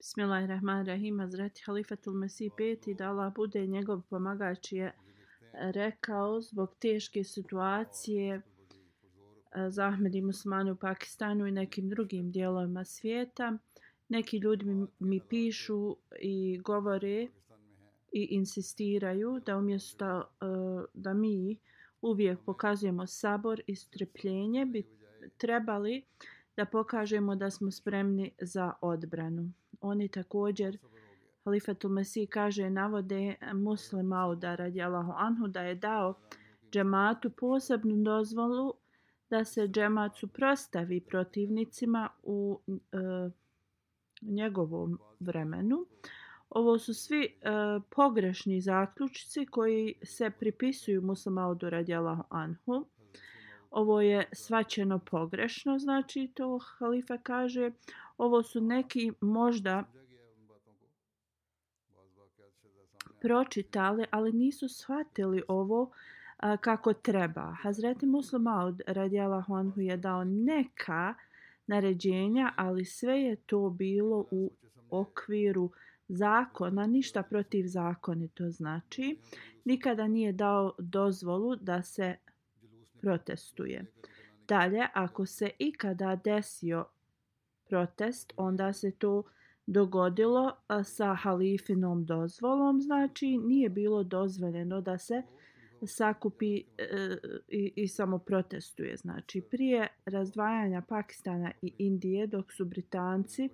Bismillahirrahmanirrahim, Hazreti Halifatul Mesih peti, da Allah bude njegov pomagač je rekao zbog teške situacije eh, Zahmedi Musmanu u Pakistanu i nekim drugim dijelovima svijeta. Neki ljudi mi, mi pišu i govore i insistiraju da umjesto uh, da mi uvijek pokazujemo sabor i strpljenje bi trebali uh, da pokažemo da smo spremni za odbranu. Oni također, Halifatul Mesij kaže, navode muslim Auda radi Allahu Anhu da je dao džematu posebnu dozvolu da se džemat suprostavi protivnicima u e, njegovom vremenu. Ovo su svi e, pogrešni zaključci koji se pripisuju muslim Audu radi Allahu Anhu ovo je svaćeno pogrešno, znači to halife kaže, ovo su neki možda pročitali, ali nisu shvatili ovo a, kako treba. Hazreti Muslim Aud radijala Honhu je dao neka naređenja, ali sve je to bilo u okviru zakona, ništa protiv zakoni to znači. Nikada nije dao dozvolu da se protestuje. Dalje, ako se ikada desio protest, onda se to dogodilo sa halifinom dozvolom, znači nije bilo dozvoljeno da se sakupi e, i, i samo protestuje. Znači, prije razdvajanja Pakistana i Indije, dok su Britanci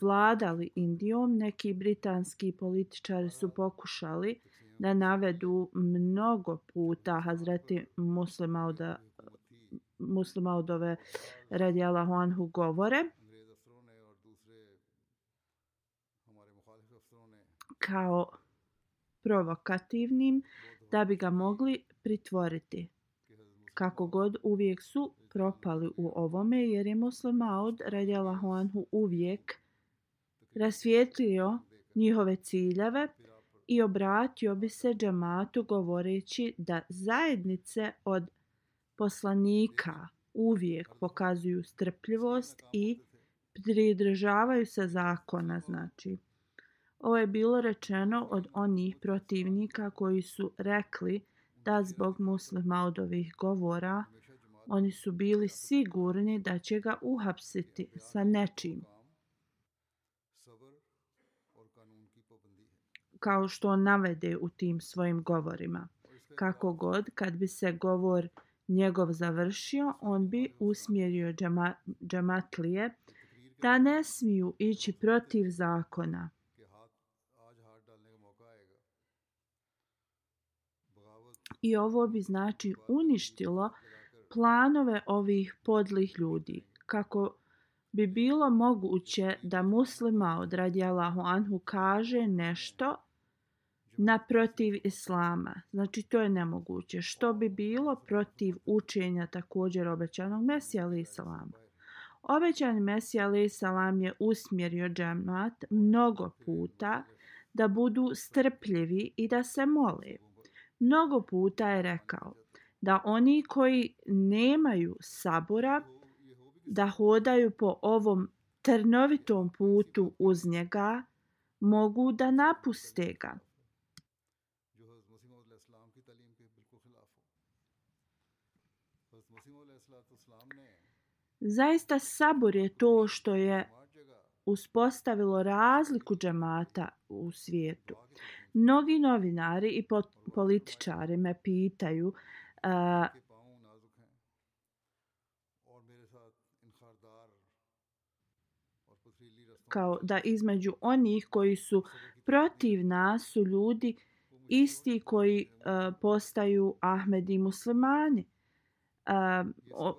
vladali Indijom, neki britanski političari su pokušali da navedu mnogo puta Hazreti Muslima od ove radi Allahu Anhu govore kao provokativnim da bi ga mogli pritvoriti. Kako god uvijek su propali u ovome jer je Muslima od radi Allahu Anhu uvijek rasvijetlio njihove ciljeve i obratio bi se džamatu govoreći da zajednice od poslanika uvijek pokazuju strpljivost i pridržavaju se zakona, znači. Ovo je bilo rečeno od onih protivnika koji su rekli da zbog muslima od ovih govora oni su bili sigurni da će ga uhapsiti sa nečim. kao što navede u tim svojim govorima. Kako god, kad bi se govor njegov završio, on bi usmjerio džama, džamatlije da ne smiju ići protiv zakona. I ovo bi znači uništilo planove ovih podlih ljudi. Kako bi bilo moguće da muslima od radi Allahu Anhu kaže nešto naprotiv islama. Znači to je nemoguće. Što bi bilo protiv učenja također obećanog Mesija ali islama? Obećan Mesija ali islam je usmjerio džemat mnogo puta da budu strpljivi i da se mole. Mnogo puta je rekao da oni koji nemaju sabora da hodaju po ovom trnovitom putu uz njega mogu da napuste ga. Zaista sabor je to što je uspostavilo razliku džemata u svijetu. Mnogi novinari i po političari me pitaju uh, kao da između onih koji su protiv nas su ljudi isti koji uh, postaju Ahmedi muslimani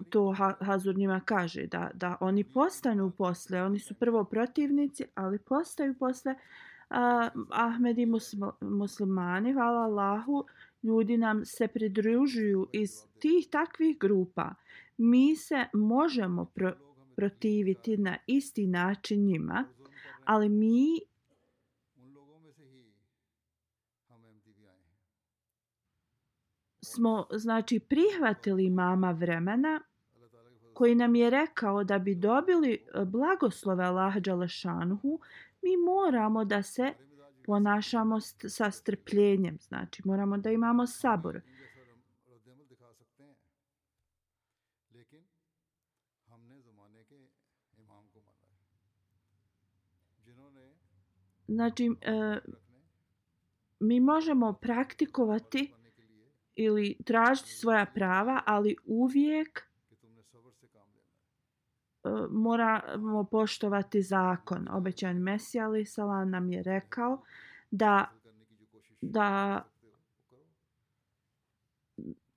to Hazur njima kaže da, da oni postanu posle, oni su prvo protivnici, ali postaju posle uh, Ahmed i muslimani, hvala Allahu, ljudi nam se pridružuju iz tih takvih grupa. Mi se možemo pro, protiviti na isti način njima, ali mi smo znači prihvatili mama vremena koji nam je rekao da bi dobili e, blagoslove Allaha Đalešanuhu, mi moramo da se ponašamo st sa strpljenjem. Znači, moramo da imamo sabor. Znači, e, mi možemo praktikovati ili tražiti svoja prava, ali uvijek e, moramo poštovati zakon. Obećan Mesija Ali Salam nam je rekao da, da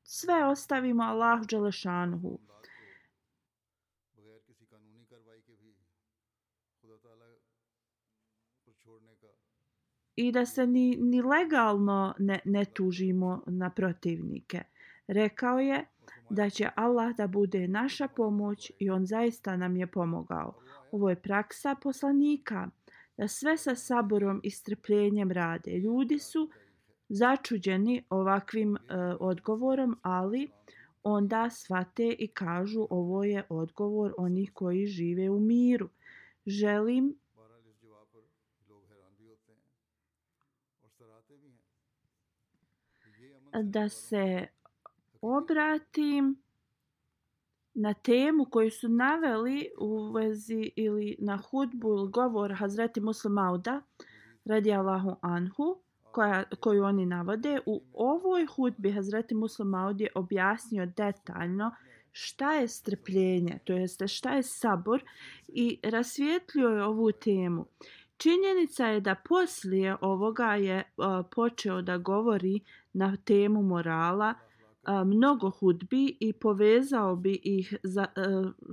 sve ostavimo Allah Đelešanuhu i da se ni, ni legalno ne, ne tužimo na protivnike. Rekao je da će Allah da bude naša pomoć i on zaista nam je pomogao. Ovo je praksa poslanika da sve sa saborom i strpljenjem rade. Ljudi su začuđeni ovakvim e, odgovorom, ali onda svate i kažu ovo je odgovor onih koji žive u miru. Želim da se obratim na temu koju su naveli u vezi ili na hudbu ili govor Hazreti Muslim Auda radi Allahu Anhu koja, koju oni navode. U ovoj hudbi Hazreti Muslim Aud je objasnio detaljno šta je strpljenje, to jeste šta je sabor i rasvjetljio je ovu temu. Činjenica je da poslije ovoga je uh, počeo da govori uh, na temu morala mnogo hudbi i povezao bi ih za, e,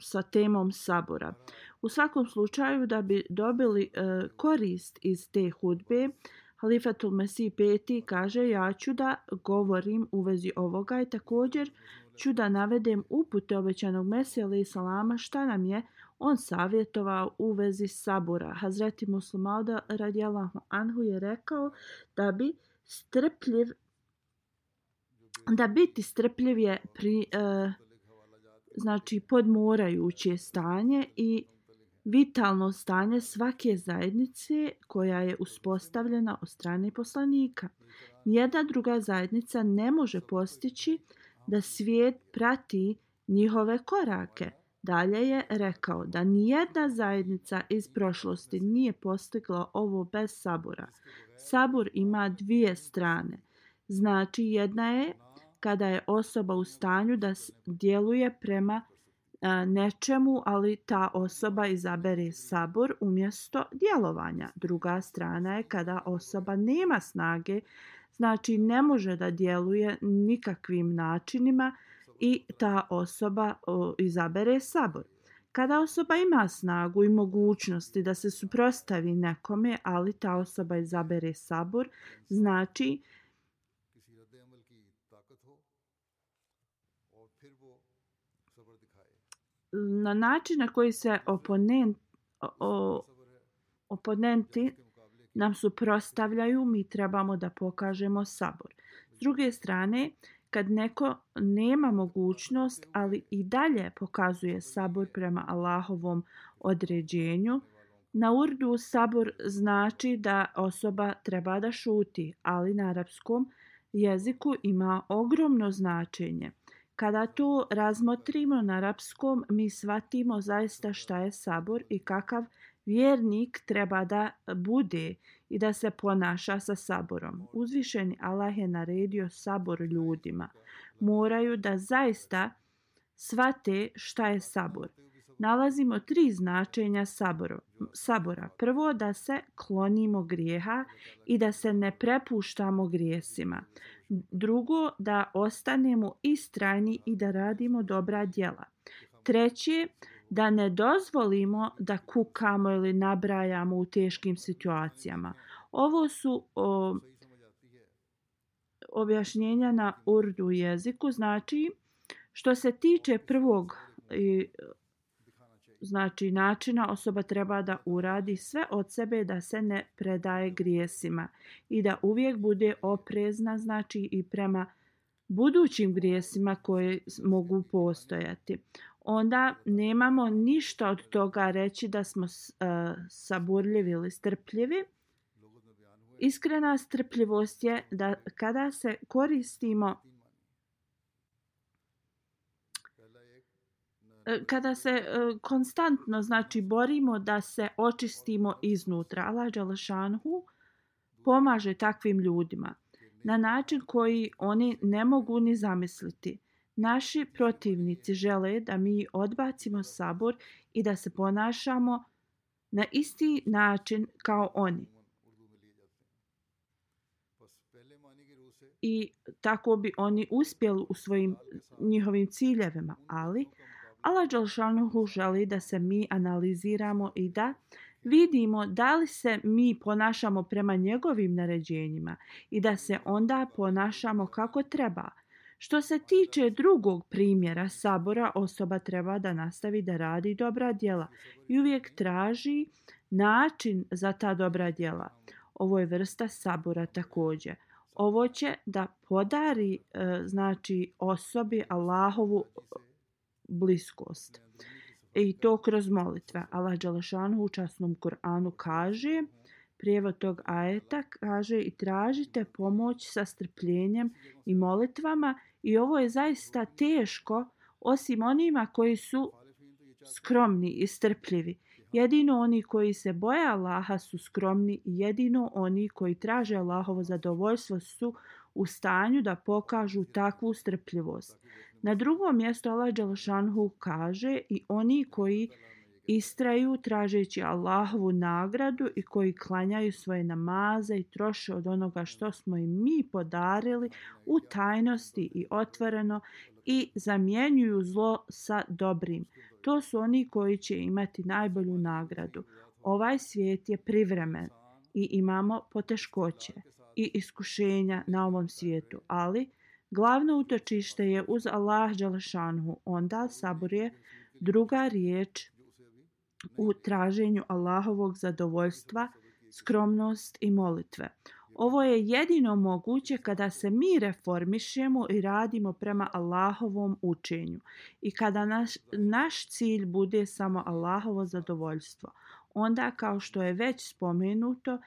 sa temom sabora. U svakom slučaju da bi dobili e, korist iz te hudbe, Halifatul Mesih peti kaže ja ću da govorim u vezi ovoga i također ću da navedem upute obećanog Mesija ali salama šta nam je on savjetovao u vezi sabora. Hazreti Muslimauda radijalahu anhu je rekao da bi strpljiv da biti strpljiv je pri, e, znači podmorajuće stanje i vitalno stanje svake zajednice koja je uspostavljena od strane poslanika. Jedna druga zajednica ne može postići da svijet prati njihove korake. Dalje je rekao da nijedna zajednica iz prošlosti nije postigla ovo bez sabora. Sabor ima dvije strane. Znači jedna je kada je osoba u stanju da djeluje prema a, e, nečemu, ali ta osoba izabere sabor umjesto djelovanja. Druga strana je kada osoba nema snage, znači ne može da djeluje nikakvim načinima i ta osoba o, izabere sabor. Kada osoba ima snagu i mogućnosti da se suprostavi nekome, ali ta osoba izabere sabor, znači na način na koji se oponent, o, oponenti nam suprostavljaju, mi trebamo da pokažemo sabor. S druge strane, kad neko nema mogućnost, ali i dalje pokazuje sabor prema Allahovom određenju, na urdu sabor znači da osoba treba da šuti, ali na arapskom jeziku ima ogromno značenje. Kada to razmotrimo na arapskom, mi shvatimo zaista šta je sabor i kakav vjernik treba da bude i da se ponaša sa saborom. Uzvišeni Allah je naredio sabor ljudima. Moraju da zaista shvate šta je sabor nalazimo tri značenja saboru, sabora. Prvo, da se klonimo grijeha i da se ne prepuštamo grijesima. Drugo, da ostanemo istrajni i da radimo dobra djela. Treće, da ne dozvolimo da kukamo ili nabrajamo u teškim situacijama. Ovo su o, objašnjenja na urdu jeziku. Znači, što se tiče prvog i, znači načina osoba treba da uradi sve od sebe da se ne predaje grijesima i da uvijek bude oprezna znači i prema budućim grijesima koje mogu postojati onda nemamo ništa od toga reći da smo uh, saburljivi ili strpljivi iskrena strpljivost je da kada se koristimo E, kada se e, konstantno znači borimo da se očistimo iznutra Allah Đalašanhu pomaže takvim ljudima na način koji oni ne mogu ni zamisliti naši protivnici žele da mi odbacimo sabor i da se ponašamo na isti način kao oni i tako bi oni uspjeli u svojim njihovim ciljevima ali Allah Đalšanuhu želi da se mi analiziramo i da vidimo da li se mi ponašamo prema njegovim naređenjima i da se onda ponašamo kako treba. Što se tiče drugog primjera sabora, osoba treba da nastavi da radi dobra djela i uvijek traži način za ta dobra djela. Ovo je vrsta sabora također. Ovo će da podari e, znači osobi Allahovu bliskost. E, I to kroz molitve. Allah Đalašanu u časnom Kur'anu kaže, prijevo tog ajeta kaže i tražite pomoć sa strpljenjem i molitvama i ovo je zaista teško osim onima koji su skromni i strpljivi. Jedino oni koji se boja Allaha su skromni i jedino oni koji traže Allahovo zadovoljstvo su u stanju da pokažu takvu strpljivost. Na drugom mjestu Allah Đalšanhu kaže i oni koji istraju tražeći Allahovu nagradu i koji klanjaju svoje namaze i troše od onoga što smo im mi podarili u tajnosti i otvoreno i zamjenjuju zlo sa dobrim. To su oni koji će imati najbolju nagradu. Ovaj svijet je privremen i imamo poteškoće i iskušenja na ovom svijetu, ali... Glavno utočište je uz Allah Đalešanhu, onda sabor je druga riječ u traženju Allahovog zadovoljstva, skromnost i molitve. Ovo je jedino moguće kada se mi reformišemo i radimo prema Allahovom učenju i kada naš, naš cilj bude samo Allahovo zadovoljstvo. Onda, kao što je već spomenuto,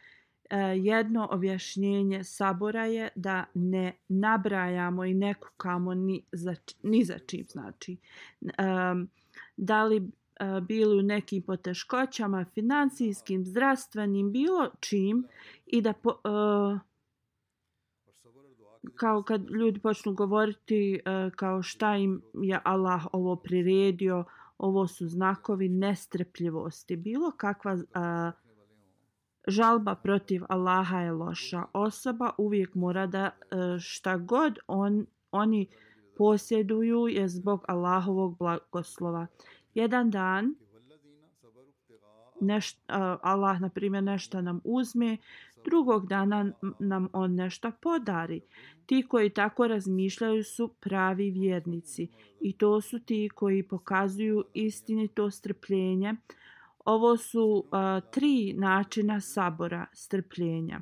E, jedno objašnjenje sabora je da ne nabrajamo i ne kukamo ni za, ni za čim znači. E, da li e, bili u nekim poteškoćama, financijskim, zdravstvenim, bilo čim i da po, kao kad ljudi počnu govoriti kao šta im je Allah ovo priredio, ovo su znakovi nestrpljivosti, bilo kakva uh, žalba protiv Allaha je loša. Osoba uvijek mora da e, šta god on, oni posjeduju je zbog Allahovog blagoslova. Jedan dan neš, e, Allah, na primjer, nešto nam uzme, drugog dana nam on nešto podari. Ti koji tako razmišljaju su pravi vjernici i to su ti koji pokazuju istinito strpljenje, uh, Ovo su uh, tri načina sabora strpljenja.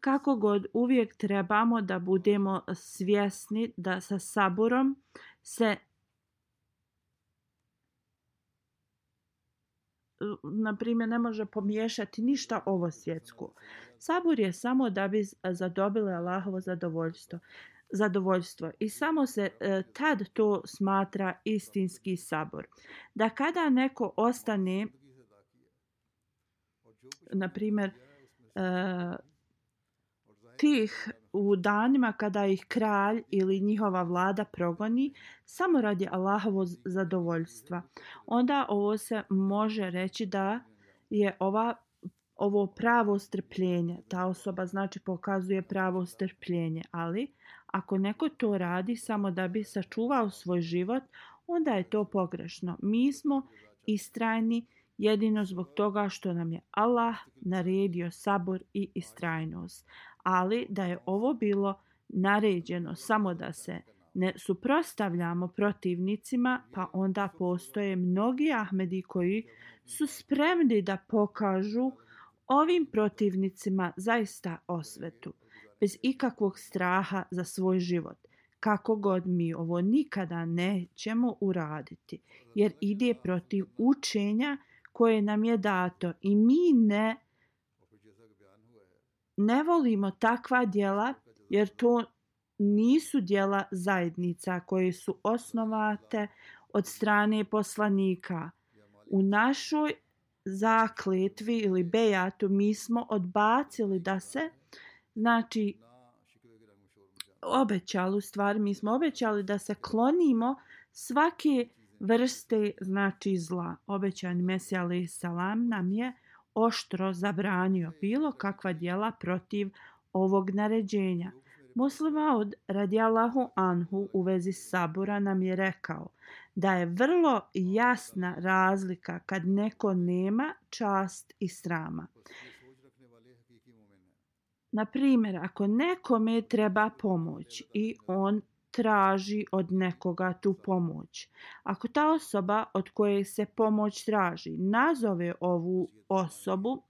Kako god uvijek trebamo da budemo svjesni da sa saborom se na primjer ne može pomiješati ništa ovo svjetsko. Sabor je samo da bi zadobile Allahovo zadovoljstvo. Zadovoljstvo i samo se e, tad to smatra istinski sabor. Da kada neko ostane na primjer, eh, tih u danima kada ih kralj ili njihova vlada progoni samo radi Allahovog zadovoljstva. Onda ovo se može reći da je ova ovo pravo strpljenje. Ta osoba znači pokazuje pravo strpljenje, ali ako neko to radi samo da bi sačuvao svoj život, onda je to pogrešno. Mi smo istrajni uh, jedino zbog toga što nam je Allah naredio sabor i istrajnost. Ali da je ovo bilo naređeno samo da se ne suprostavljamo protivnicima, pa onda postoje mnogi Ahmedi koji su spremni da pokažu ovim protivnicima zaista osvetu, bez ikakvog straha za svoj život. Kako god mi ovo nikada nećemo uraditi, jer ide protiv učenja, koje nam je dato i mi ne ne volimo takva djela jer to nisu djela zajednica koje su osnovate od strane poslanika. U našoj zakletvi ili bejatu mi smo odbacili da se znači obećali stvari mi smo obećali da se klonimo svake vrste znači zla. Obećan Mesija alaih salam nam je oštro zabranio bilo kakva djela protiv ovog naređenja. Muslima od radijalahu anhu u vezi sabora nam je rekao da je vrlo jasna razlika kad neko nema čast i srama. Na primjer, ako nekome treba pomoć i on traži od nekoga tu pomoć. Ako ta osoba od koje se pomoć traži nazove ovu osobu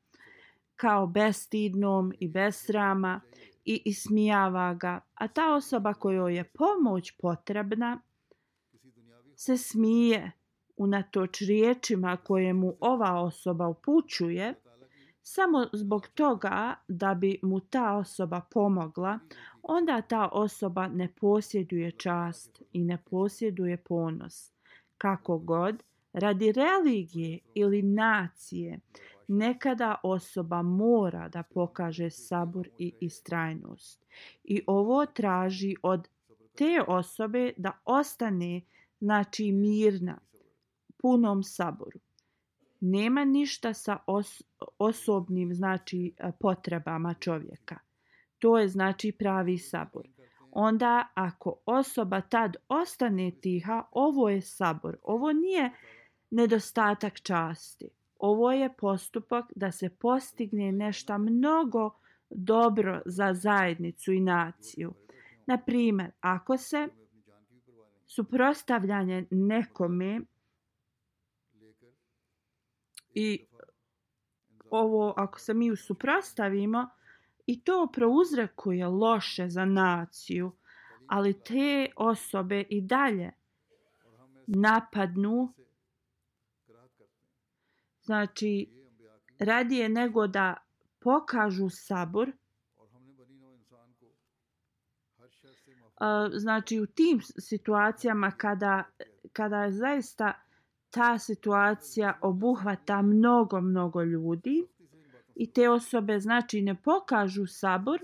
kao bestidnom i besrama i ismijava ga, a ta osoba kojoj je pomoć potrebna se smije unatoč riječima koje mu ova osoba upućuje, samo zbog toga da bi mu ta osoba pomogla, onda ta osoba ne posjeduje čast i ne posjeduje ponos. Kako god, radi religije ili nacije, nekada osoba mora da pokaže sabur i istrajnost. I ovo traži od te osobe da ostane znači mirna, punom saboru. Nema ništa sa os osobnim znači potrebama čovjeka to je znači pravi sabor. Onda ako osoba tad ostane tiha, ovo je sabor. Ovo nije nedostatak časti. Ovo je postupak da se postigne nešto mnogo dobro za zajednicu i naciju. Na primjer, ako se suprostavljanje nekome i ovo ako se mi suprostavimo, I to prouzrekuje loše za naciju, ali te osobe i dalje napadnu. Znači, radije nego da pokažu sabor. Znači, u tim situacijama kada, kada je zaista ta situacija obuhvata mnogo, mnogo ljudi, i te osobe znači ne pokažu sabor,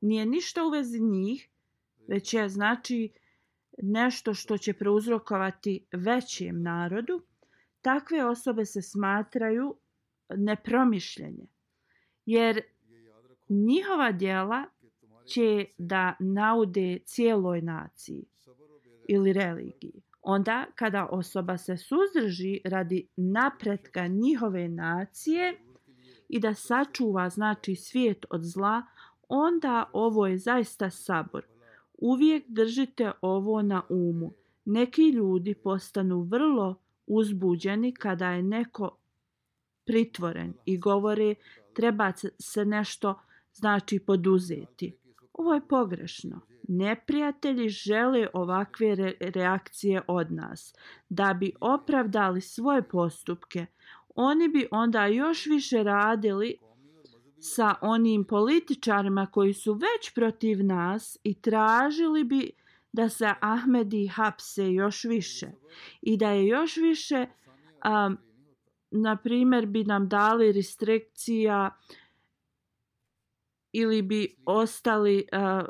nije ništa u vezi njih, već je znači nešto što će prouzrokovati većem narodu, takve osobe se smatraju nepromišljenje. Jer njihova djela će da naude cijeloj naciji ili religiji. Onda kada osoba se suzdrži radi napretka njihove nacije, i da sačuva znači svijet od zla, onda ovo je zaista sabor. Uvijek držite ovo na umu. Neki ljudi postanu vrlo uzbuđeni kada je neko pritvoren i govore treba se nešto znači poduzeti. Ovo je pogrešno. Neprijatelji žele ovakve re reakcije od nas da bi opravdali svoje postupke oni bi onda još više radili sa onim političarima koji su već protiv nas i tražili bi da se Ahmedi hapse još više i da je još više um, na primjer bi nam dali restrikcija ili bi ostali uh,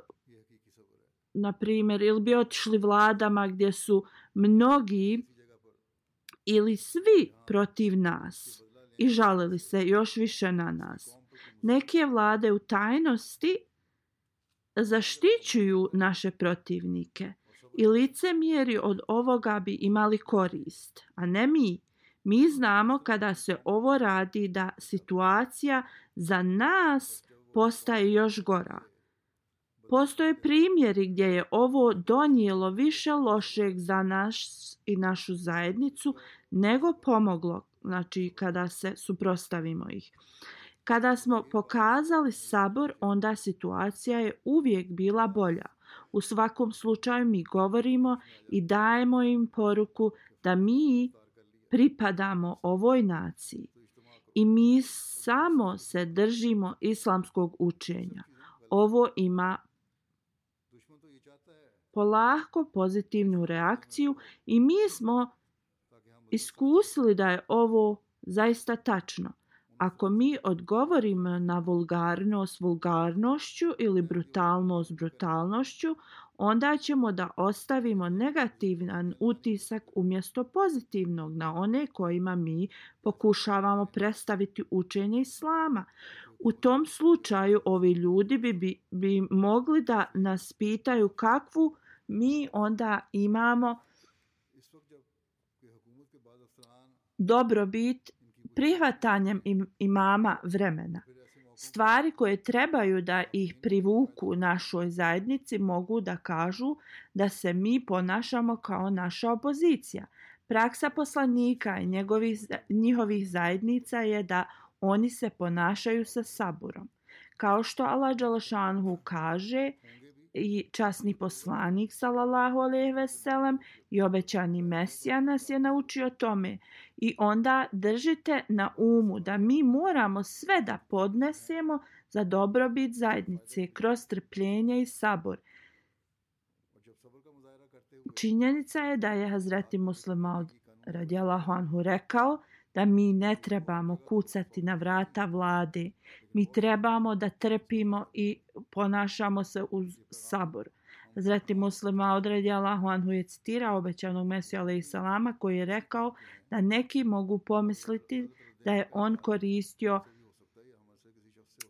na primjer ili bi otišli vladama gdje su mnogi uh, ili svi protiv nas i žalili se još više na nas. Neke vlade u tajnosti zaštićuju naše protivnike i lice mjeri od ovoga bi imali korist, a ne mi. Mi znamo kada se ovo radi da situacija za nas postaje još gora. Postoje primjeri gdje je ovo donijelo više lošeg za naš i našu zajednicu nego pomoglo, znači kada se suprostavimo ih. Kada smo pokazali sabor, onda situacija je uvijek bila bolja. U svakom slučaju mi govorimo i dajemo im poruku da mi pripadamo ovoj naciji i mi samo se držimo islamskog učenja. Ovo ima polako pozitivnu reakciju i mi smo iskusili da je ovo zaista tačno. Ako mi odgovorimo na vulgarnost vulgarnošću ili brutalnost brutalnošću, onda ćemo da ostavimo negativan utisak umjesto pozitivnog na one kojima mi pokušavamo predstaviti učenje islama. U tom slučaju ovi ljudi bi, bi, bi mogli da nas pitaju kakvu mi onda imamo dobrobit prihvatanjem imama vremena. Stvari koje trebaju da ih privuku našoj zajednici mogu da kažu da se mi ponašamo kao naša opozicija. Praksa poslanika i njegovih, njihovih zajednica je da oni se ponašaju sa saburom. Kao što Allah Đalašanhu kaže, i časni poslanik sallallahu alejhi ve sellem i obećani mesija nas je naučio tome i onda držite na umu da mi moramo sve da podnesemo za dobrobit zajednice kroz trpljenje i sabor Činjenica je da je Hazreti Muslima radijalahu anhu rekao da mi ne trebamo kucati na vrata vlade, mi trebamo da trpimo i ponašamo se uz sabor. Zreti muslima odredi Allahu Anhu je citirao obećanog Mesija alaih salama koji je rekao da neki mogu pomisliti da je on koristio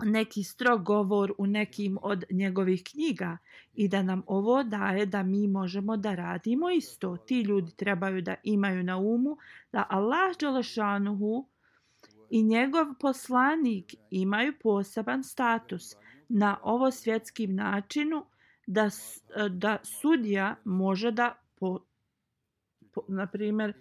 neki strog govor u nekim od njegovih knjiga i da nam ovo daje da mi možemo da radimo isto. Ti ljudi trebaju da imaju na umu da Allah Đalašanuhu uh, i njegov poslanik imaju poseban status na ovo svjetskim načinu da, da sudija može da po, po na primjer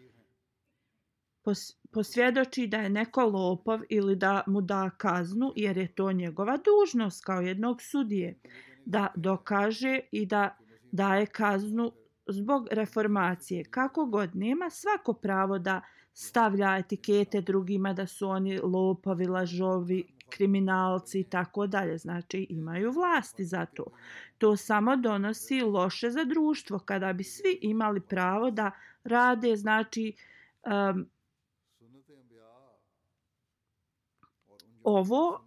pos, posvjedoči da je neko lopov ili da mu da kaznu jer je to njegova dužnost kao jednog sudije da dokaže i da daje kaznu zbog reformacije. Kako god nema svako pravo da stavlja etikete drugima da su oni lopovi, lažovi, kriminalci i tako dalje. Znači imaju vlasti za to. To samo donosi loše za društvo kada bi svi imali pravo da rade, znači um, ovo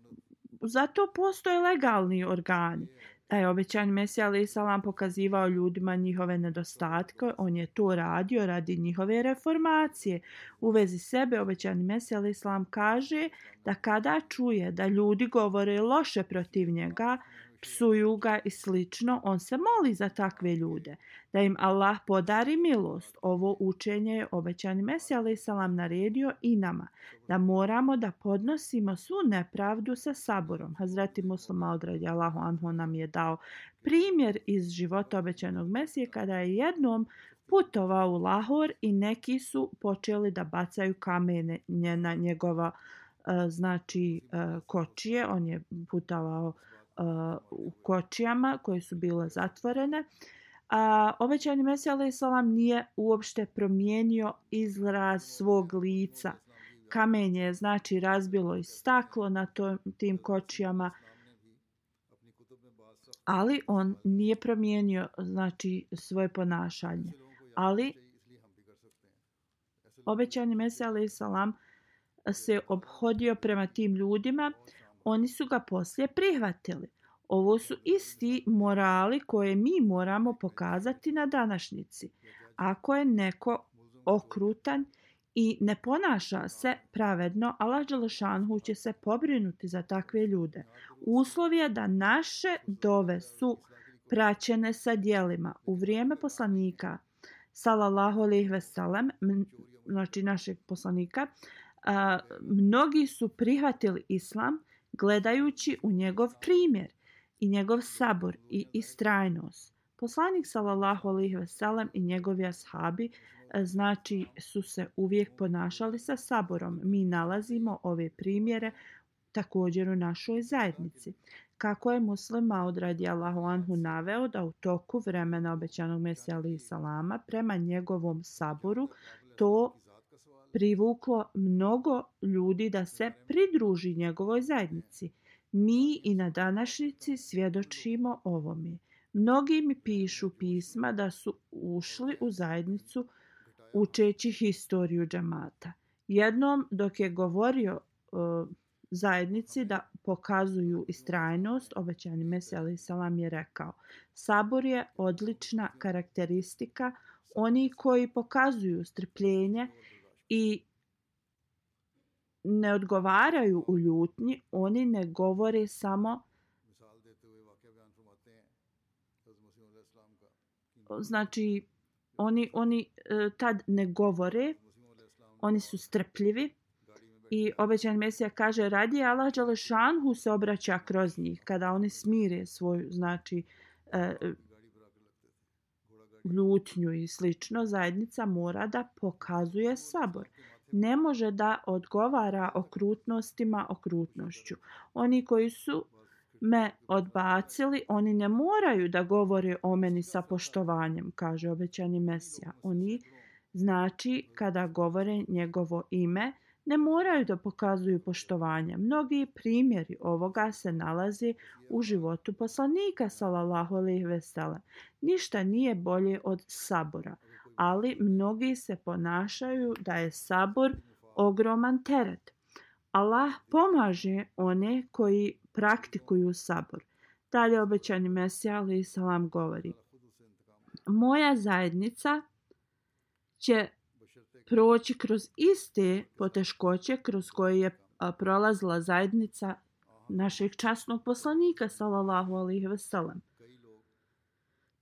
zato postoje legalni organi. Uh, taj obećan Mesija Ali Salam pokazivao ljudima njihove nedostatke, on je to radio radi njihove reformacije. U vezi sebe obećan Mesija Ali Salam kaže da kada čuje da ljudi govore loše protiv njega, psuju ga i slično, on se moli za takve ljude, da im Allah podari milost. Ovo učenje je obećani Mesija alaih salam naredio i nama, da moramo da podnosimo svu nepravdu sa saborom. Hazreti Muslim Aldrad Allahu Anhu nam je dao primjer iz života obećanog Mesije kada je jednom putovao u Lahor i neki su počeli da bacaju kamene na njegova eh, znači eh, kočije. On je putovao uh, uh, u kočijama koje su bile zatvorene. A uh, obećani Mesija alaih salam nije uopšte promijenio izraz svog lica. Kamen je znači razbilo i staklo na tom, tim kočijama. Ali on nije promijenio znači svoje ponašanje. Ali obećani Mesija alaih salam se obhodio prema tim ljudima oni su ga poslije prihvatili. Ovo su isti morali koje mi moramo pokazati na današnjici. Ako je neko okrutan i ne ponaša se pravedno, Allah Đelešanhu će se pobrinuti za takve ljude. Uslov je da naše dove su praćene sa dijelima. U vrijeme poslanika, salallahu alihi veselem, znači našeg poslanika, a, mnogi su prihvatili islam, gledajući u njegov primjer i njegov sabor i istrajnost. Poslanik sallallahu alejhi ve sellem i njegovi ashabi e, znači su se uvijek ponašali sa saborom. Mi nalazimo ove primjere također u našoj zajednici. Kako je muslim Maud radi Allahu Anhu naveo da u toku vremena obećanog Mesija Ali Salama prema njegovom saboru to privuklo mnogo ljudi da se pridruži njegovoj zajednici. Mi i na današnjici svjedočimo ovome. Mnogi mi pišu pisma da su ušli u zajednicu učeći historiju džamata. Jednom dok je govorio uh, zajednici da pokazuju istrajnost, obećani meseli salam je rekao, sabor je odlična karakteristika oni koji pokazuju strpljenje i ne odgovaraju u ljutnji, oni ne govore samo znači oni, oni e, tad ne govore oni su strpljivi i obećan mesija kaže radije Allah Đalešanhu se obraća kroz njih kada oni smire svoju znači e, ljutnju i slično, zajednica mora da pokazuje sabor. Ne može da odgovara okrutnostima okrutnošću. Oni koji su me odbacili, oni ne moraju da govore o meni sa poštovanjem, kaže obećani Mesija. Oni, znači, kada govore njegovo ime, ne moraju da pokazuju poštovanje. Mnogi primjeri ovoga se nalazi u životu poslanika sallallahu alejhi ve sellem. Ništa nije bolje od sabora, ali mnogi se ponašaju da je sabor ogroman teret. Allah pomaže one koji praktikuju sabor. Dalje obećani Mesija alaih salam govori. Moja zajednica će proći kroz iste poteškoće kroz koje je prolazila zajednica našeg časnog poslanika, salallahu alihi vasalam.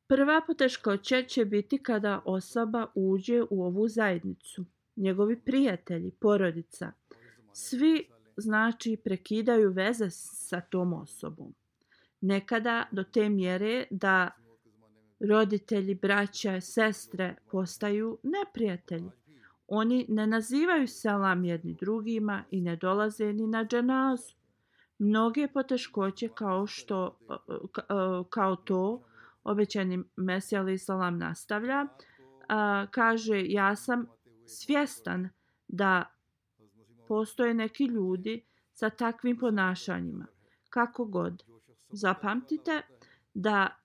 Prva poteškoća će biti kada osoba uđe u ovu zajednicu. Njegovi prijatelji, porodica, svi znači prekidaju veze sa tom osobom. Nekada do te mjere da roditelji, braća, sestre postaju neprijatelji. Oni ne nazivaju selam jedni drugima i ne dolaze ni na dženazu. Mnoge poteškoće kao što kao to obećani Mesija Ali Salam nastavlja, kaže ja sam svjestan da postoje neki ljudi sa takvim ponašanjima. Kako god. Zapamtite da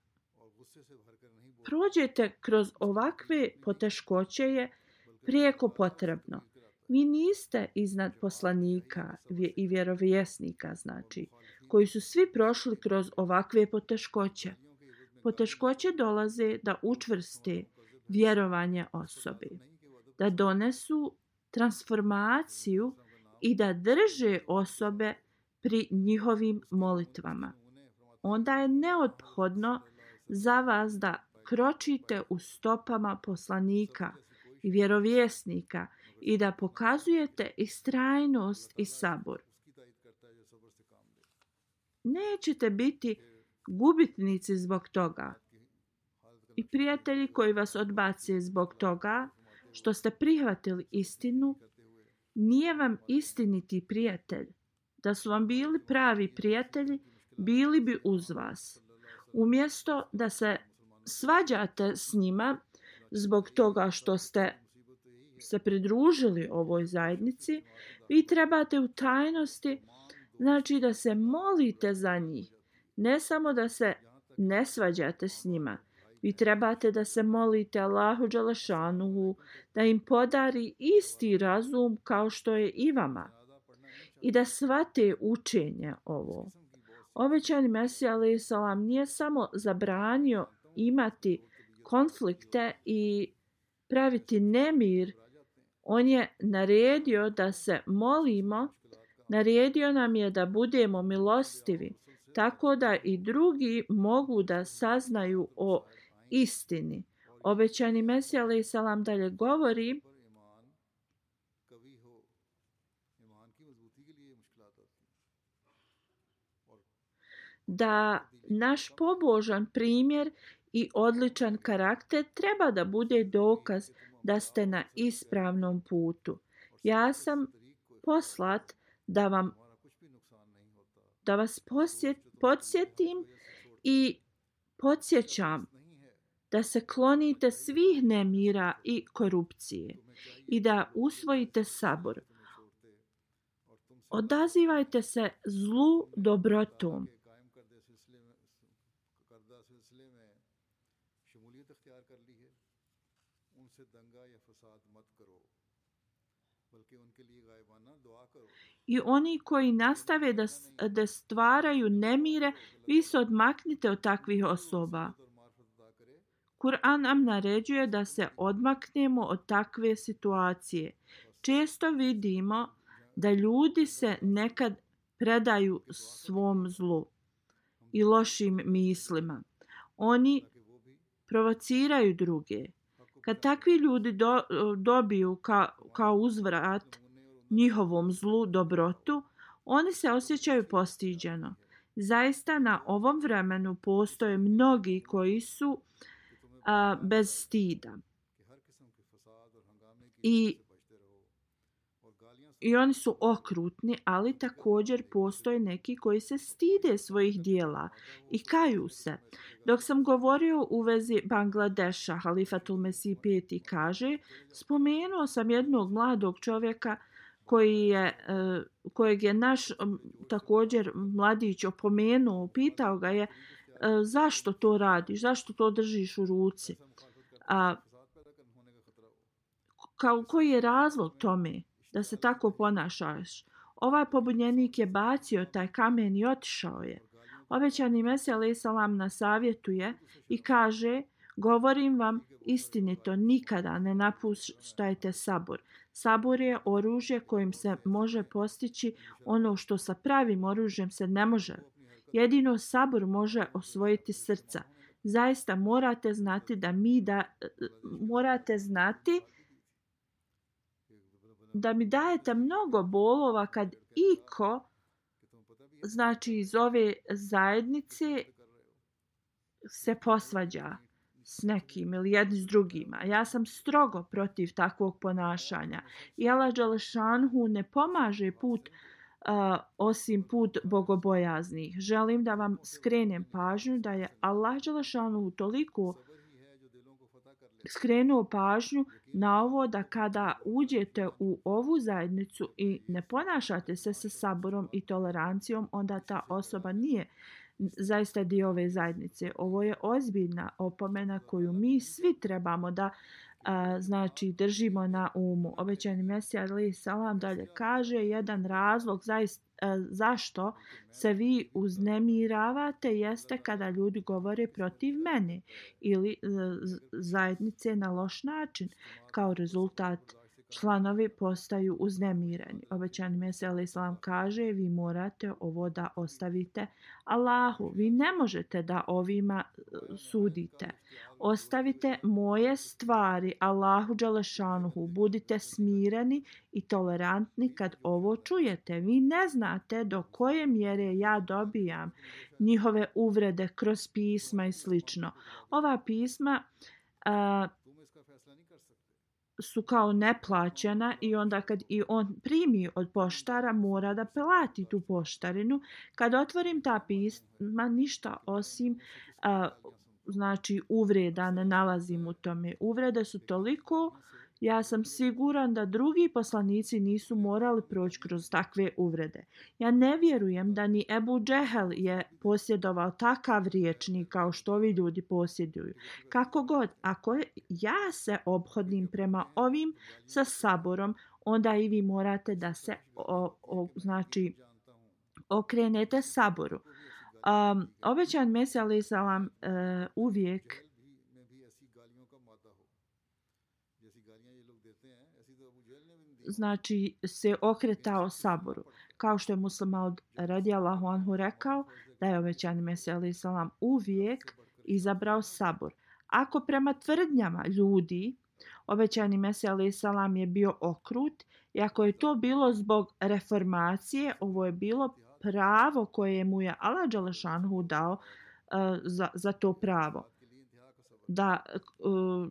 prođete kroz ovakve poteškoće je prijeko potrebno. Vi niste iznad poslanika i vjerovjesnika, znači, koji su svi prošli kroz ovakve poteškoće. Poteškoće dolaze da učvrste vjerovanje osobi, da donesu transformaciju i da drže osobe pri njihovim molitvama. Onda je neophodno za vas da kročite u stopama poslanika – i vjerovjesnika i da pokazujete istrajnost i sabor. Nećete biti gubitnici zbog toga i prijatelji koji vas odbace zbog toga što ste prihvatili istinu, nije vam istiniti prijatelj. Da su vam bili pravi prijatelji, bili bi uz vas. Umjesto da se svađate s njima, zbog toga što ste se pridružili ovoj zajednici, vi trebate u tajnosti znači da se molite za njih, ne samo da se ne svađate s njima. Vi trebate da se molite Allahu Đalešanuhu da im podari isti razum kao što je i vama i da svate učenje ovo. Obećani Mesija Ali Salam nije samo zabranio imati konflikte i praviti nemir, on je naredio da se molimo, naredio nam je da budemo milostivi, tako da i drugi mogu da saznaju o istini. Obećani Mesija Ali Salam dalje govori, da naš pobožan primjer i odličan karakter treba da bude dokaz da ste na ispravnom putu. Ja sam poslat da vam da vas posjet, podsjetim i podsjećam da se klonite svih nemira i korupcije i da usvojite sabor. Odazivajte se zlu dobrotom I oni koji nastave da, da stvaraju nemire, vi se odmaknite od takvih osoba. Kur'an nam naređuje da se odmaknemo od takve situacije. Često vidimo da ljudi se nekad predaju svom zlu i lošim mislima. Oni provociraju druge. Kad takvi ljudi do, dobiju ka, kao uzvrat njihovom zlu dobrotu, oni se osjećaju postiđeno. Zaista na ovom vremenu postoje mnogi koji su a, bez stida. I i oni su okrutni, ali također postoje neki koji se stide svojih dijela i kaju se. Dok sam govorio u vezi Bangladeša, Halifatul Mesih V. kaže, spomenuo sam jednog mladog čovjeka koji je, e, kojeg je naš također mladić opomenuo, pitao ga je e, zašto to radiš, zašto to držiš u ruci. A, kao, koji je razlog tome? da se tako ponašaš. Ovaj pobunjenik je bacio taj kamen i otišao je. Ovećani Mesija alaih salam nasavjetuje i kaže govorim vam istinito nikada ne napuštajte sabor. Sabor je oružje kojim se može postići ono što sa pravim oružjem se ne može. Jedino sabor može osvojiti srca. Zaista morate znati da mi da morate znati da da mi dajete mnogo bolova kad iko znači iz ove zajednice se posvađa s nekim ili jedni s drugima. Ja sam strogo protiv takvog ponašanja. I Allah ne pomaže put uh, osim put bogobojaznih. Želim da vam skrenem pažnju da je Allah Đalešanhu toliko uh, skrenuo pažnju na ovo da kada uđete u ovu zajednicu i ne ponašate se sa saborom i tolerancijom, onda ta osoba nije zaista dio ove zajednice. Ovo je ozbiljna opomena koju mi svi trebamo da uh, a, znači držimo na umu. Obećani Mesija Ali Salam dalje kaže jedan razlog zaist, a, e, zašto se vi uznemiravate jeste kada ljudi govore protiv mene ili a, e, zajednice na loš način kao rezultat a, članovi postaju uznemireni. Obećan mesel Islam kaže, vi morate ovo da ostavite Allahu. Vi ne možete da ovima e, sudite. Ostavite moje stvari Allahu Đalešanuhu. Budite smireni i tolerantni kad ovo čujete. Vi ne znate do koje mjere ja dobijam njihove uvrede kroz pisma i slično. Ova pisma... Uh, su kao neplaćena i onda kad i on primi od poštara mora da plati tu poštarinu. Kad otvorim ta pisma ništa osim uh, znači uvreda ne nalazim u tome. Uvrede su toliko uh, Ja sam siguran da drugi poslanici nisu morali proći kroz takve uvrede. Ja ne vjerujem da ni Ebu Džehel je posjedovao takav riječnik kao što ovi ljudi posjeduju. Kako god, ako ja se obhodim prema ovim sa saborom, onda i vi morate da se o, o, znači okrenete saboru. Um, obećan mesija, ali sam vam e, uh, uvijek uh, znači se okretao saboru. Kao što je muslima od radi Allahu Anhu rekao da je obećani Mesija salam uvijek izabrao sabor. Ako prema tvrdnjama ljudi obećani Mesija salam je bio okrut i ako je to bilo zbog reformacije, ovo je bilo pravo koje mu je Allah Đalešanhu dao uh, za, za to pravo. Da uh,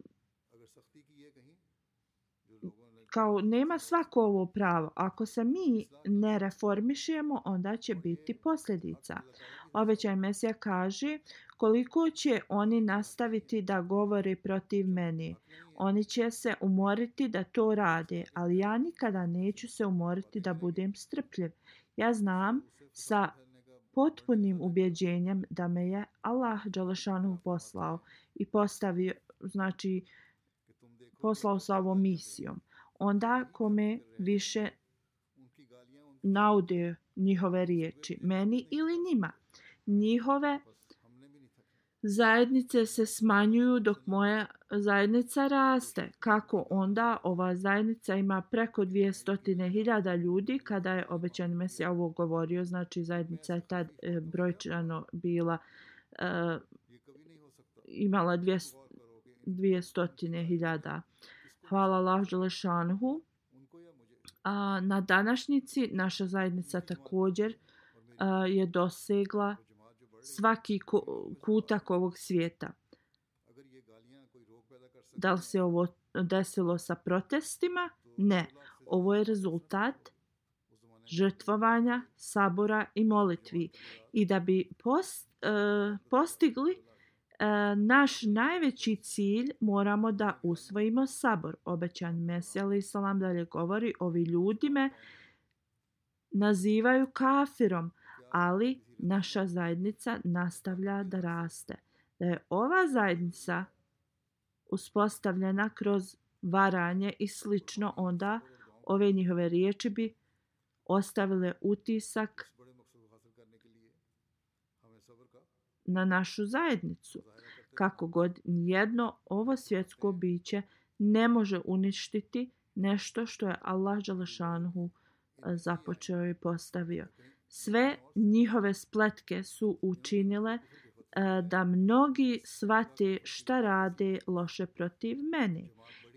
kao nema svako ovo pravo. Ako se mi ne reformišemo, onda će biti posljedica. Obećaj Mesija kaže koliko će oni nastaviti da govori protiv meni. Oni će se umoriti da to rade, ali ja nikada neću se umoriti da budem strpljiv. Ja znam sa potpunim ubjeđenjem da me je Allah Đalešanu poslao i postavio, znači, poslao sa ovom misijom onda kome više naude njihove riječi, meni ili njima. Njihove zajednice se smanjuju dok moja zajednica raste. Kako onda ova zajednica ima preko 200.000 ljudi kada je obećan mesija ovo govorio, znači zajednica je tad e, brojčano bila e, imala 200.000 hvala Allah Želešanhu. A, na današnjici naša zajednica također a, je dosegla svaki ko, kutak ovog svijeta. Da li se ovo desilo sa protestima? Ne. Ovo je rezultat žrtvovanja, sabora i molitvi. I da bi post, e, postigli e, E, naš najveći cilj moramo da usvojimo sabor. Obećan Mesijal i Salam dalje govori, ovi ljudi me nazivaju kafirom, ali naša zajednica nastavlja da raste. Da je ova zajednica uspostavljena kroz varanje i slično, onda ove njihove riječi bi ostavile utisak na našu zajednicu. Kako god jedno ovo svjetsko biće ne može uništiti nešto što je Allah Đalašanhu e, započeo i postavio. Sve njihove spletke su učinile e, da mnogi svate šta rade loše protiv mene.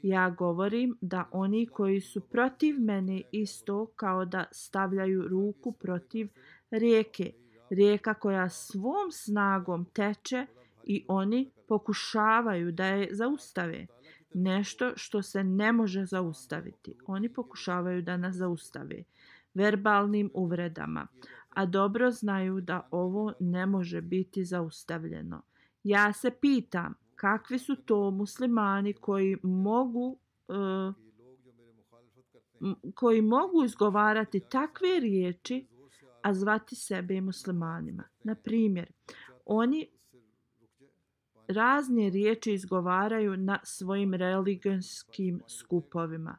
Ja govorim da oni koji su protiv mene isto kao da stavljaju ruku protiv rijeke rijeka koja svom snagom teče i oni pokušavaju da je zaustave nešto što se ne može zaustaviti. Oni pokušavaju da nas zaustave verbalnim uvredama, a dobro znaju da ovo ne može biti zaustavljeno. Ja se pitam kakvi su to muslimani koji mogu uh, koji mogu izgovarati takve riječi a zvati sebe muslimanima. Na primjer, oni razne riječi izgovaraju na svojim religijskim skupovima.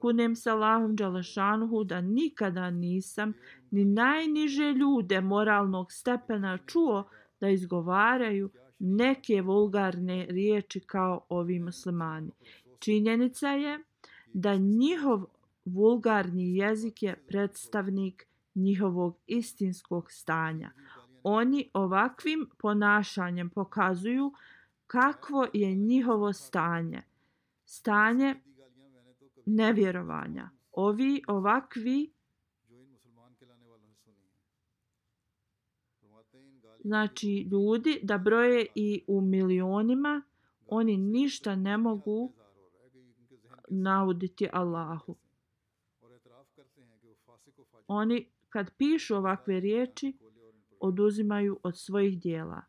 Kunem sa Allahom Đalašanuhu da nikada nisam ni najniže ljude moralnog stepena čuo da izgovaraju neke vulgarne riječi kao ovi muslimani. Činjenica je da njihov vulgarni jezik je predstavnik njihovog istinskog stanja. Oni ovakvim ponašanjem pokazuju kakvo je njihovo stanje. Stanje nevjerovanja. Ovi ovakvi znači ljudi da broje i u milionima oni ništa ne mogu nauditi Allahu. Oni kad pišu ovakve riječi, oduzimaju od svojih dijela.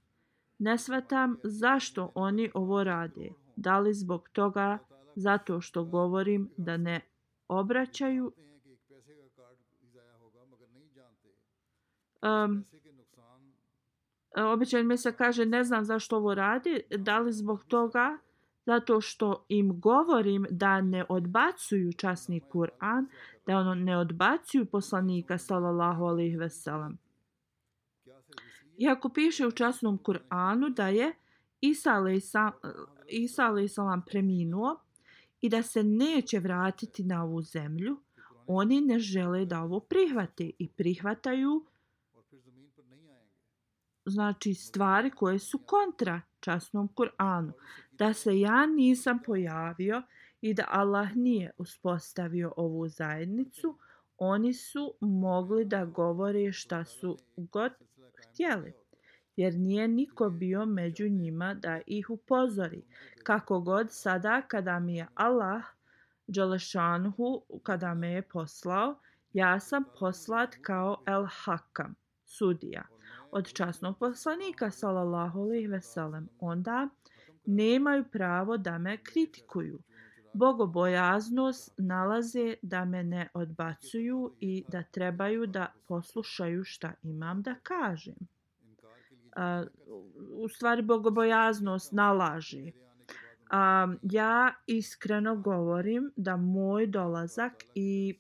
Ne svatam zašto oni ovo rade. Da li zbog toga, zato što govorim da ne obraćaju Um, e, Običajno mi se kaže ne znam zašto ovo radi, da li zbog toga zato što im govorim da ne odbacuju časni Kur'an, da ono ne odbacuju poslanika sallallahu alaihi veselam. Iako piše u časnom Kur'anu da je Isa alaihissalam preminuo i da se neće vratiti na ovu zemlju, oni ne žele da ovo prihvate i prihvataju znači stvari koje su kontra časnom Kur'anu da se ja nisam pojavio i da Allah nije uspostavio ovu zajednicu, oni su mogli da govore šta su god htjeli, jer nije niko bio među njima da ih upozori. Kako god sada kada mi je Allah Đalešanhu kada me je poslao, ja sam poslat kao El Hakam, sudija, od časnog poslanika, salallahu alihi veselem. Onda, nemaju pravo da me kritikuju. Bogobojaznost nalaze da me ne odbacuju i da trebaju da poslušaju šta imam da kažem. A, u stvari bogobojaznost nalaži. A, ja iskreno govorim da moj dolazak i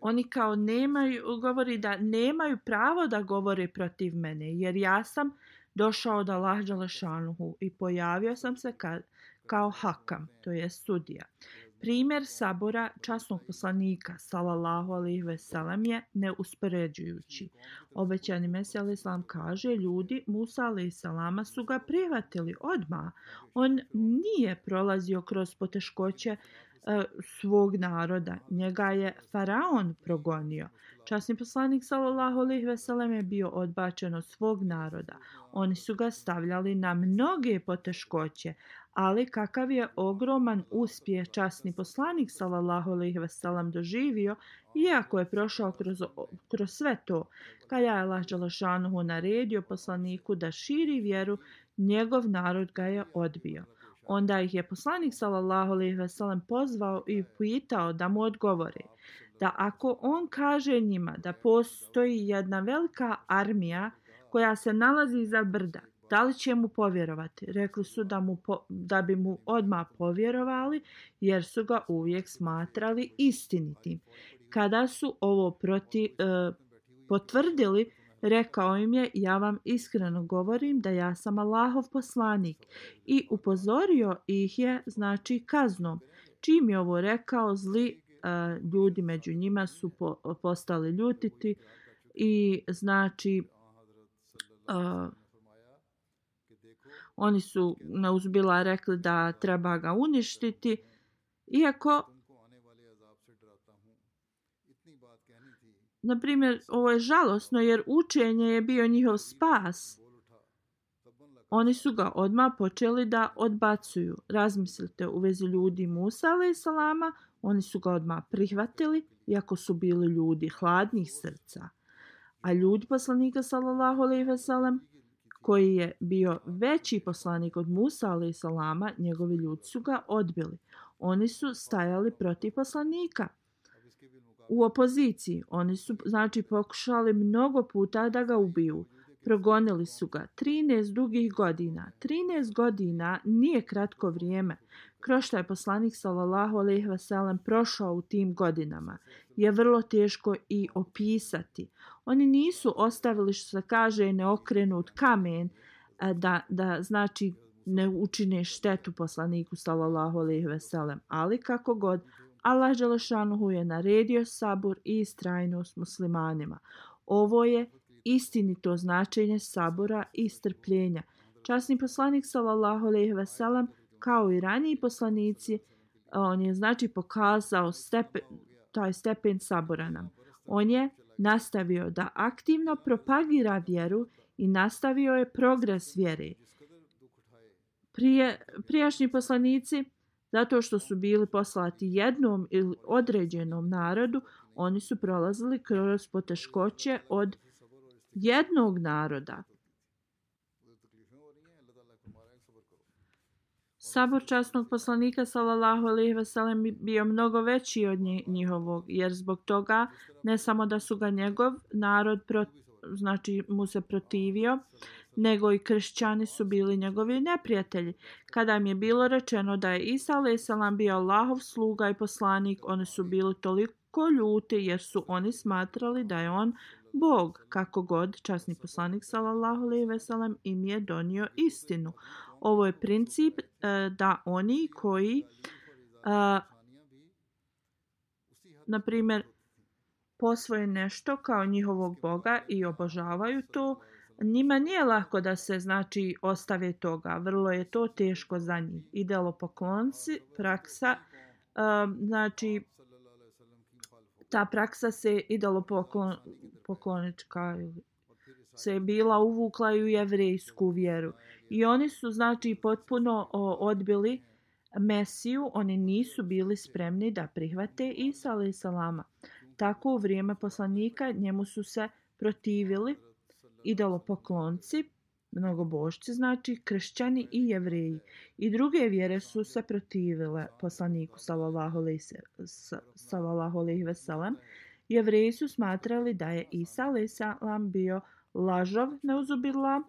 oni kao nemaju, govori da nemaju pravo da govore protiv mene, jer ja sam došao da lađa Lešanuhu i pojavio sam se ka, kao hakam, to je sudija. Primjer sabora časnog poslanika, salallahu alih veselem, je neuspoređujući. Obećani mesi alih salam kaže, ljudi Musa alih salama su ga prihvatili odma. On nije prolazio kroz poteškoće E, svog naroda. Njega je faraon progonio. Časni poslanik sallallahu alejhi ve sellem je bio odbačen od svog naroda. Oni su ga stavljali na mnoge poteškoće, ali kakav je ogroman uspjeh časni poslanik sallallahu alejhi ve sellem doživio, iako je prošao kroz kroz sve to. Kada je Allah dželešanu naredio poslaniku da širi vjeru, njegov narod ga je odbio. Onda ih je poslanik sallallahu alejhi ve sellem pozvao i pitao da mu odgovore da ako on kaže njima da postoji jedna velika armija koja se nalazi iza brda, da li će mu povjerovati? Rekli su da, mu po, da bi mu odma povjerovali jer su ga uvijek smatrali istinitim. Kada su ovo proti, e, potvrdili, Rekao im je, ja vam iskreno govorim da ja sam Allahov poslanik i upozorio ih je, znači, kaznom. Čim je ovo rekao, zli a, ljudi među njima su po, postali ljutiti i, znači, a, oni su na uzbila rekli da treba ga uništiti. Iako naprimjer, ovo je žalosno jer učenje je bio njihov spas. Oni su ga odma počeli da odbacuju. Razmislite u vezi ljudi Musa i Salama, oni su ga odma prihvatili, iako su bili ljudi hladnih srca. A ljudi poslanika sallallahu alejhi ve sellem koji je bio veći poslanik od Musa alejhi salama, njegovi ljudi su ga odbili. Oni su stajali protiv poslanika u opoziciji. Oni su znači pokušali mnogo puta da ga ubiju. Progonili su ga 13 dugih godina. 13 godina nije kratko vrijeme. Kroz što je poslanik sallallahu alejhi ve sellem prošao u tim godinama je vrlo teško i opisati. Oni nisu ostavili što se kaže neokrenut kamen e, da, da znači ne učine štetu poslaniku sallallahu alejhi ve sellem, ali kako god Allah Đelešanuhu je naredio sabur i istrajnost muslimanima. Ovo je istinito značenje sabora i strpljenja. Časni poslanik sallallahu alejhi ve sellem kao i raniji poslanici on je znači pokazao stepen, taj stepen sabora nam. On je nastavio da aktivno propagira vjeru i nastavio je progres vjere. Prije, prijašnji poslanici zato što su bili poslati jednom ili određenom narodu, oni su prolazili kroz poteškoće od jednog naroda. Sabor časnog poslanika sallallahu alejhi ve sellem bio mnogo veći od njihovog jer zbog toga ne samo da su ga njegov narod pro, znači mu se protivio nego i kršćani su bili njegovi neprijatelji. Kada im je bilo rečeno da je Isa a.s. bio Allahov sluga i poslanik, oni su bili toliko ljuti jer su oni smatrali da je on Bog, kako god, časni poslanik sallallahu alejhi ve sellem im je donio istinu. Ovo je princip e, da oni koji e, na primjer posvoje nešto kao njihovog boga i obožavaju to, e, njima nije lako da se znači ostave toga. Vrlo je to teško za njih. Idealo po konci, praksa, um, znači ta praksa se idealo po konička se je bila uvukla i u jevrejsku vjeru. I oni su znači potpuno odbili Mesiju, oni nisu bili spremni da prihvate Isa alaih salama. Tako u vrijeme poslanika njemu su se protivili idolopoklonci, mnogobošci znači, kršćani i jevreji. I druge vjere su se protivile poslaniku Salalaho Lih Veselem. Jevreji su smatrali da je Isa Lisalam bio lažov neuzubila.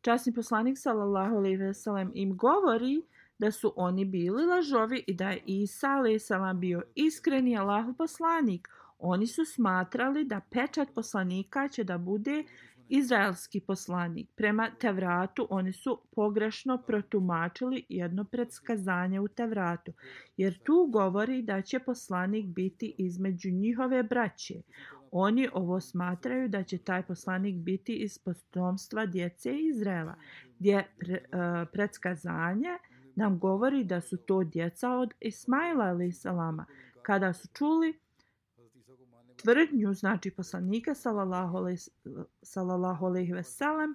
Časni poslanik Salalaho Lih Veselem im govori da su oni bili lažovi i da je Isa Lisalam bio iskreni Allahov poslanik. Oni su smatrali da pečat poslanika će da bude lažov izraelski poslanik. Prema Tevratu oni su pogrešno protumačili jedno predskazanje u Tevratu, jer tu govori da će poslanik biti između njihove braće. Oni ovo smatraju da će taj poslanik biti iz potomstva djece Izraela, gdje pre, uh, predskazanje nam govori da su to djeca od Ismaila alaihissalama. Kada su čuli, tvrdnju, znači poslanika sallallahu alejhi ve sellem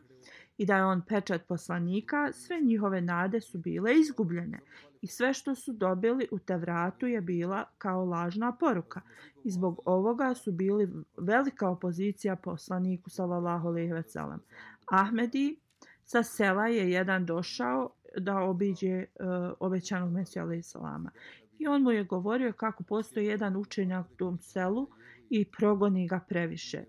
i da je on pečat poslanika, sve njihove nade su bile izgubljene i sve što su dobili u Tevratu je bila kao lažna poruka. I zbog ovoga su bili velika opozicija poslaniku sallallahu alejhi ve sellem. Ahmedi sa sela je jedan došao da obiđe uh, obećanog mesija alejhi i on mu je govorio kako postoji jedan učenjak u tom selu i progoni ga previše. E,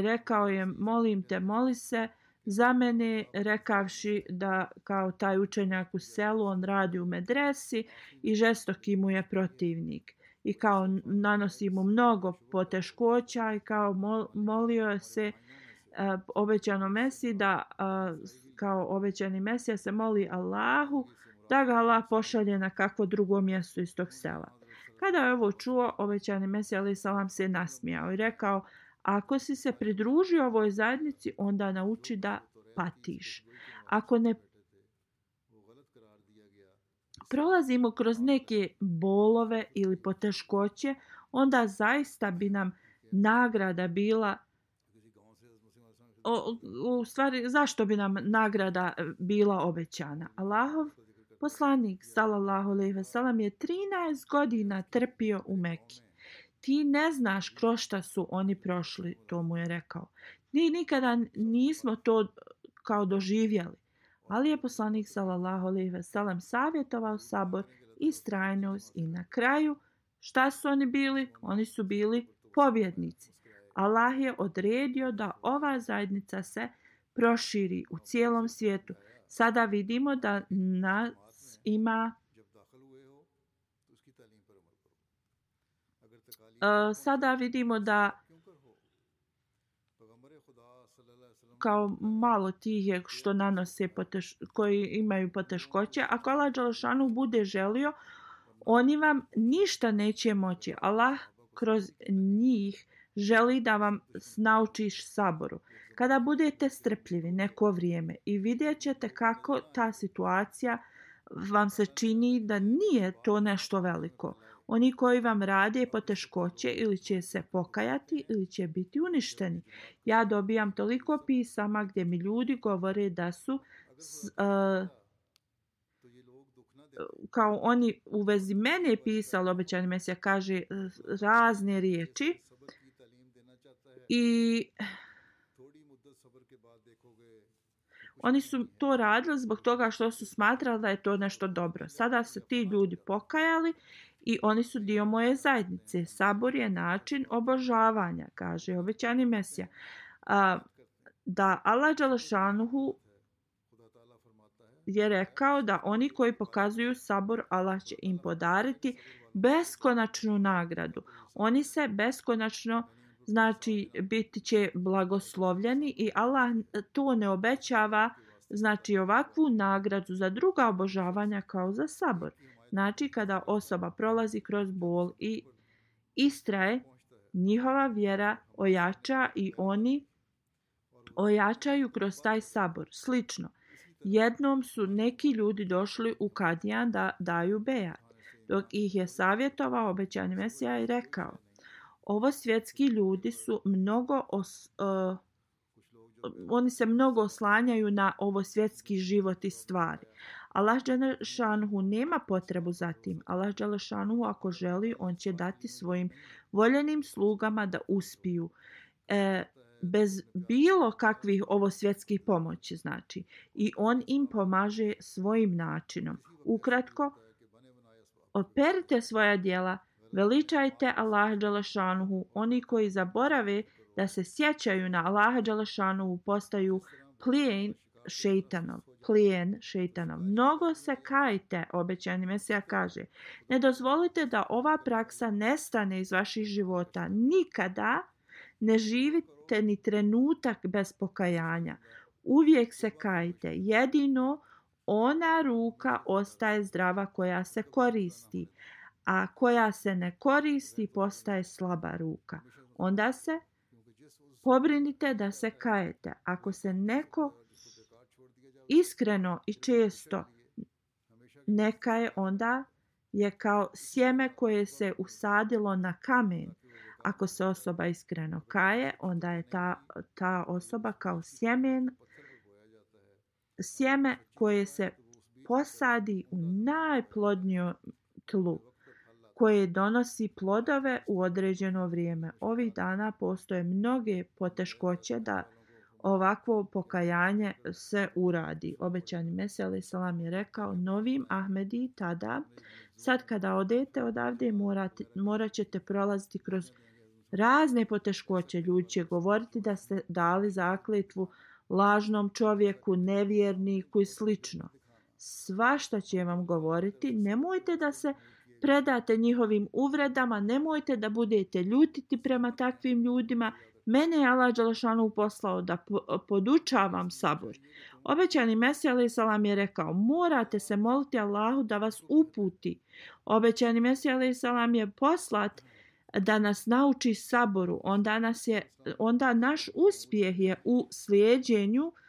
rekao je, molim te, moli se za mene, rekavši da kao taj učenjak u selu, on radi u medresi i žestoki mu je protivnik. I kao nanosi mu mnogo poteškoća i kao molio se e, obećano mesi da kao obećani mesija se moli Allahu da ga Allah pošalje na kakvo drugo mjesto iz tog sela. Kada je ovo čuo, ovećani Mesija Ali Salam se nasmijao i rekao, ako si se pridružio ovoj zajednici, onda nauči da patiš. Ako ne prolazimo kroz neke bolove ili poteškoće, onda zaista bi nam nagrada bila o, u stvari, zašto bi nam nagrada e, bila obećana? Allahov poslanik sallallahu alejhi ve sellem je 13 godina trpio u Mekki. Ti ne znaš kroz šta su oni prošli, to mu je rekao. Ni nikada nismo to kao doživjeli. Ali je poslanik sallallahu alejhi ve sellem savjetovao sabor i strajnost i na kraju šta su oni bili? Oni su bili pobjednici. Allah je odredio da ova zajednica se proširi u cijelom svijetu. Sada vidimo da na, ima sada vidimo da kao malo tih je što nanose poteš, koji imaju poteškoće. Ako Allah Đalšanu bude želio, oni vam ništa neće moći. Allah kroz njih želi da vam naučiš saboru. Kada budete strpljivi neko vrijeme i vidjet ćete kako ta situacija uh, vam se čini da nije to nešto veliko. Oni koji vam rade poteškoće ili će se pokajati ili će biti uništeni. Ja dobijam toliko pisama gdje mi ljudi govore da su s, uh, kao oni u vezi mene pisali, obećani me se kaže e, razne riječi i Oni su to radili zbog toga što su smatrali da je to nešto dobro. Sada su ti ljudi pokajali i oni su dio moje zajednice. Sabor je način obožavanja, kaže obećani Mesija. A, da Allah Đalašanuhu je rekao da oni koji pokazuju sabor Allah će im podariti beskonačnu nagradu. Oni se beskonačno uh, znači biti će blagoslovljeni i Allah to ne obećava znači ovakvu nagradu za druga obožavanja kao za sabor. Znači kada osoba prolazi kroz bol i istraje, njihova vjera ojača i oni ojačaju kroz taj sabor. Slično, jednom su neki ljudi došli u Kadijan da daju bejat, dok ih je savjetovao obećani Mesija i rekao, ovo svjetski ljudi su mnogo os, uh, oni se mnogo oslanjaju na ovo svjetski život i stvari. Allah Đelešanuhu nema potrebu za tim. Allah Đelešanuhu ako želi, on će dati svojim voljenim slugama da uspiju. E, bez bilo kakvih ovo svjetskih pomoći znači. I on im pomaže svojim načinom. Ukratko, operite svoja dijela, Veličajte Allah Đalašanuhu, oni koji zaborave da se sjećaju na Allah Đalašanuhu postaju plijen šeitanom. Plijen šeitanom. Mnogo se kajte, obećani Mesija kaže. Ne dozvolite da ova praksa nestane iz vaših života. Nikada ne živite ni trenutak bez pokajanja. Uvijek se kajte. Jedino ona ruka ostaje zdrava koja se koristi a koja se ne koristi postaje slaba ruka. Onda se pobrinite da se kajete. Ako se neko iskreno i često ne kaje, onda je kao sjeme koje se usadilo na kamen. Ako se osoba iskreno kaje, onda je ta, ta osoba kao sjemen, sjeme koje se posadi u najplodnijo tlu koje donosi plodove u određeno vrijeme. Ovih dana postoje mnoge poteškoće da ovakvo pokajanje se uradi. Obećani Mesele Salam je rekao novim Ahmedi tada, sad kada odete odavde morate, morat ćete prolaziti kroz razne poteškoće. Ljudi će govoriti da ste dali zakletvu lažnom čovjeku, nevjerniku i slično. Sva šta će vam govoriti, nemojte da se predate njihovim uvredama, nemojte da budete ljutiti prema takvim ljudima. Mene je Allah Đalašanu poslao da podučavam sabor. Obećani Mesija Ali Salam je rekao, morate se moliti Allahu da vas uputi. Obećani Mesija Ali Salam je poslat da nas nauči saboru. Onda, nas je, onda naš uspjeh je u slijedjenju uh,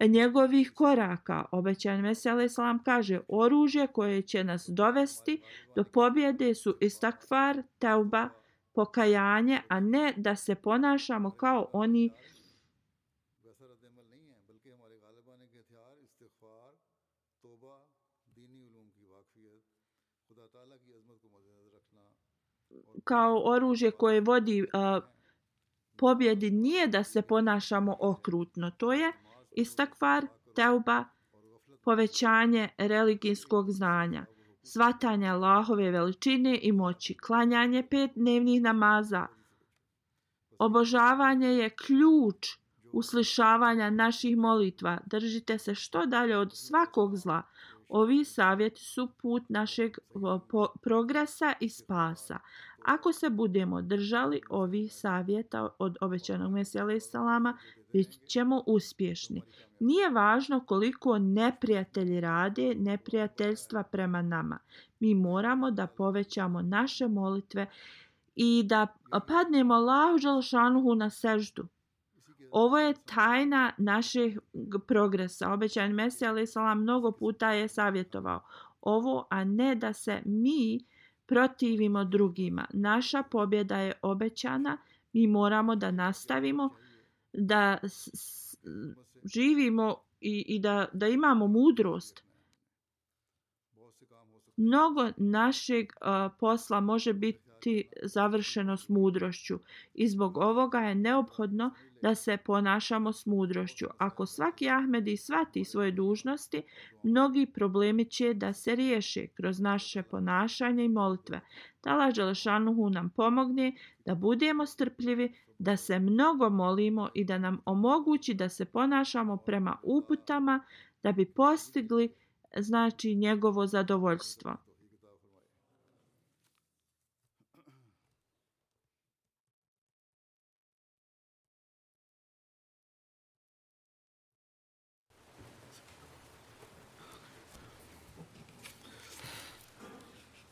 njegovih koraka. Obećan Veseli Islam kaže, oružje koje će nas dovesti do pobjede su istakfar, teuba, pokajanje, a ne da se ponašamo kao oni kao oružje koje vodi uh, pobjedi nije da se ponašamo okrutno. To je uh, istakvar, teuba, povećanje religijskog znanja, svatanje Allahove veličine i moći, klanjanje pet dnevnih namaza. Obožavanje je ključ uslišavanja naših molitva. Držite se što dalje od svakog zla. Ovi savjeti su put našeg progresa i spasa. Ako se budemo držali ovih savjeta od obećanog Mesija alaih salama, već ćemo uspješni. Nije važno koliko neprijatelji rade neprijateljstva prema nama. Mi moramo da povećamo naše molitve i da padnemo lažal šanuhu na seždu. Ovo je tajna naših progresa. Obećan Mesija Ali Salam mnogo puta je savjetovao ovo, a ne da se mi protivimo drugima. Naša pobjeda je obećana, mi moramo da nastavimo da živimo i, i da, da imamo mudrost. Mnogo našeg uh, posla može biti završeno s mudrošću i zbog ovoga je neophodno da se ponašamo s mudrošću. Ako svaki Ahmedi svati svoje dužnosti, mnogi problemi će da se riješi kroz naše ponašanje i molitve. Tala Đelešanuhu nam pomogne da budemo strpljivi, da se mnogo molimo i da nam omogući da se ponašamo prema uputama da bi postigli znači njegovo zadovoljstvo.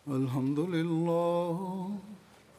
Alhamdulillah.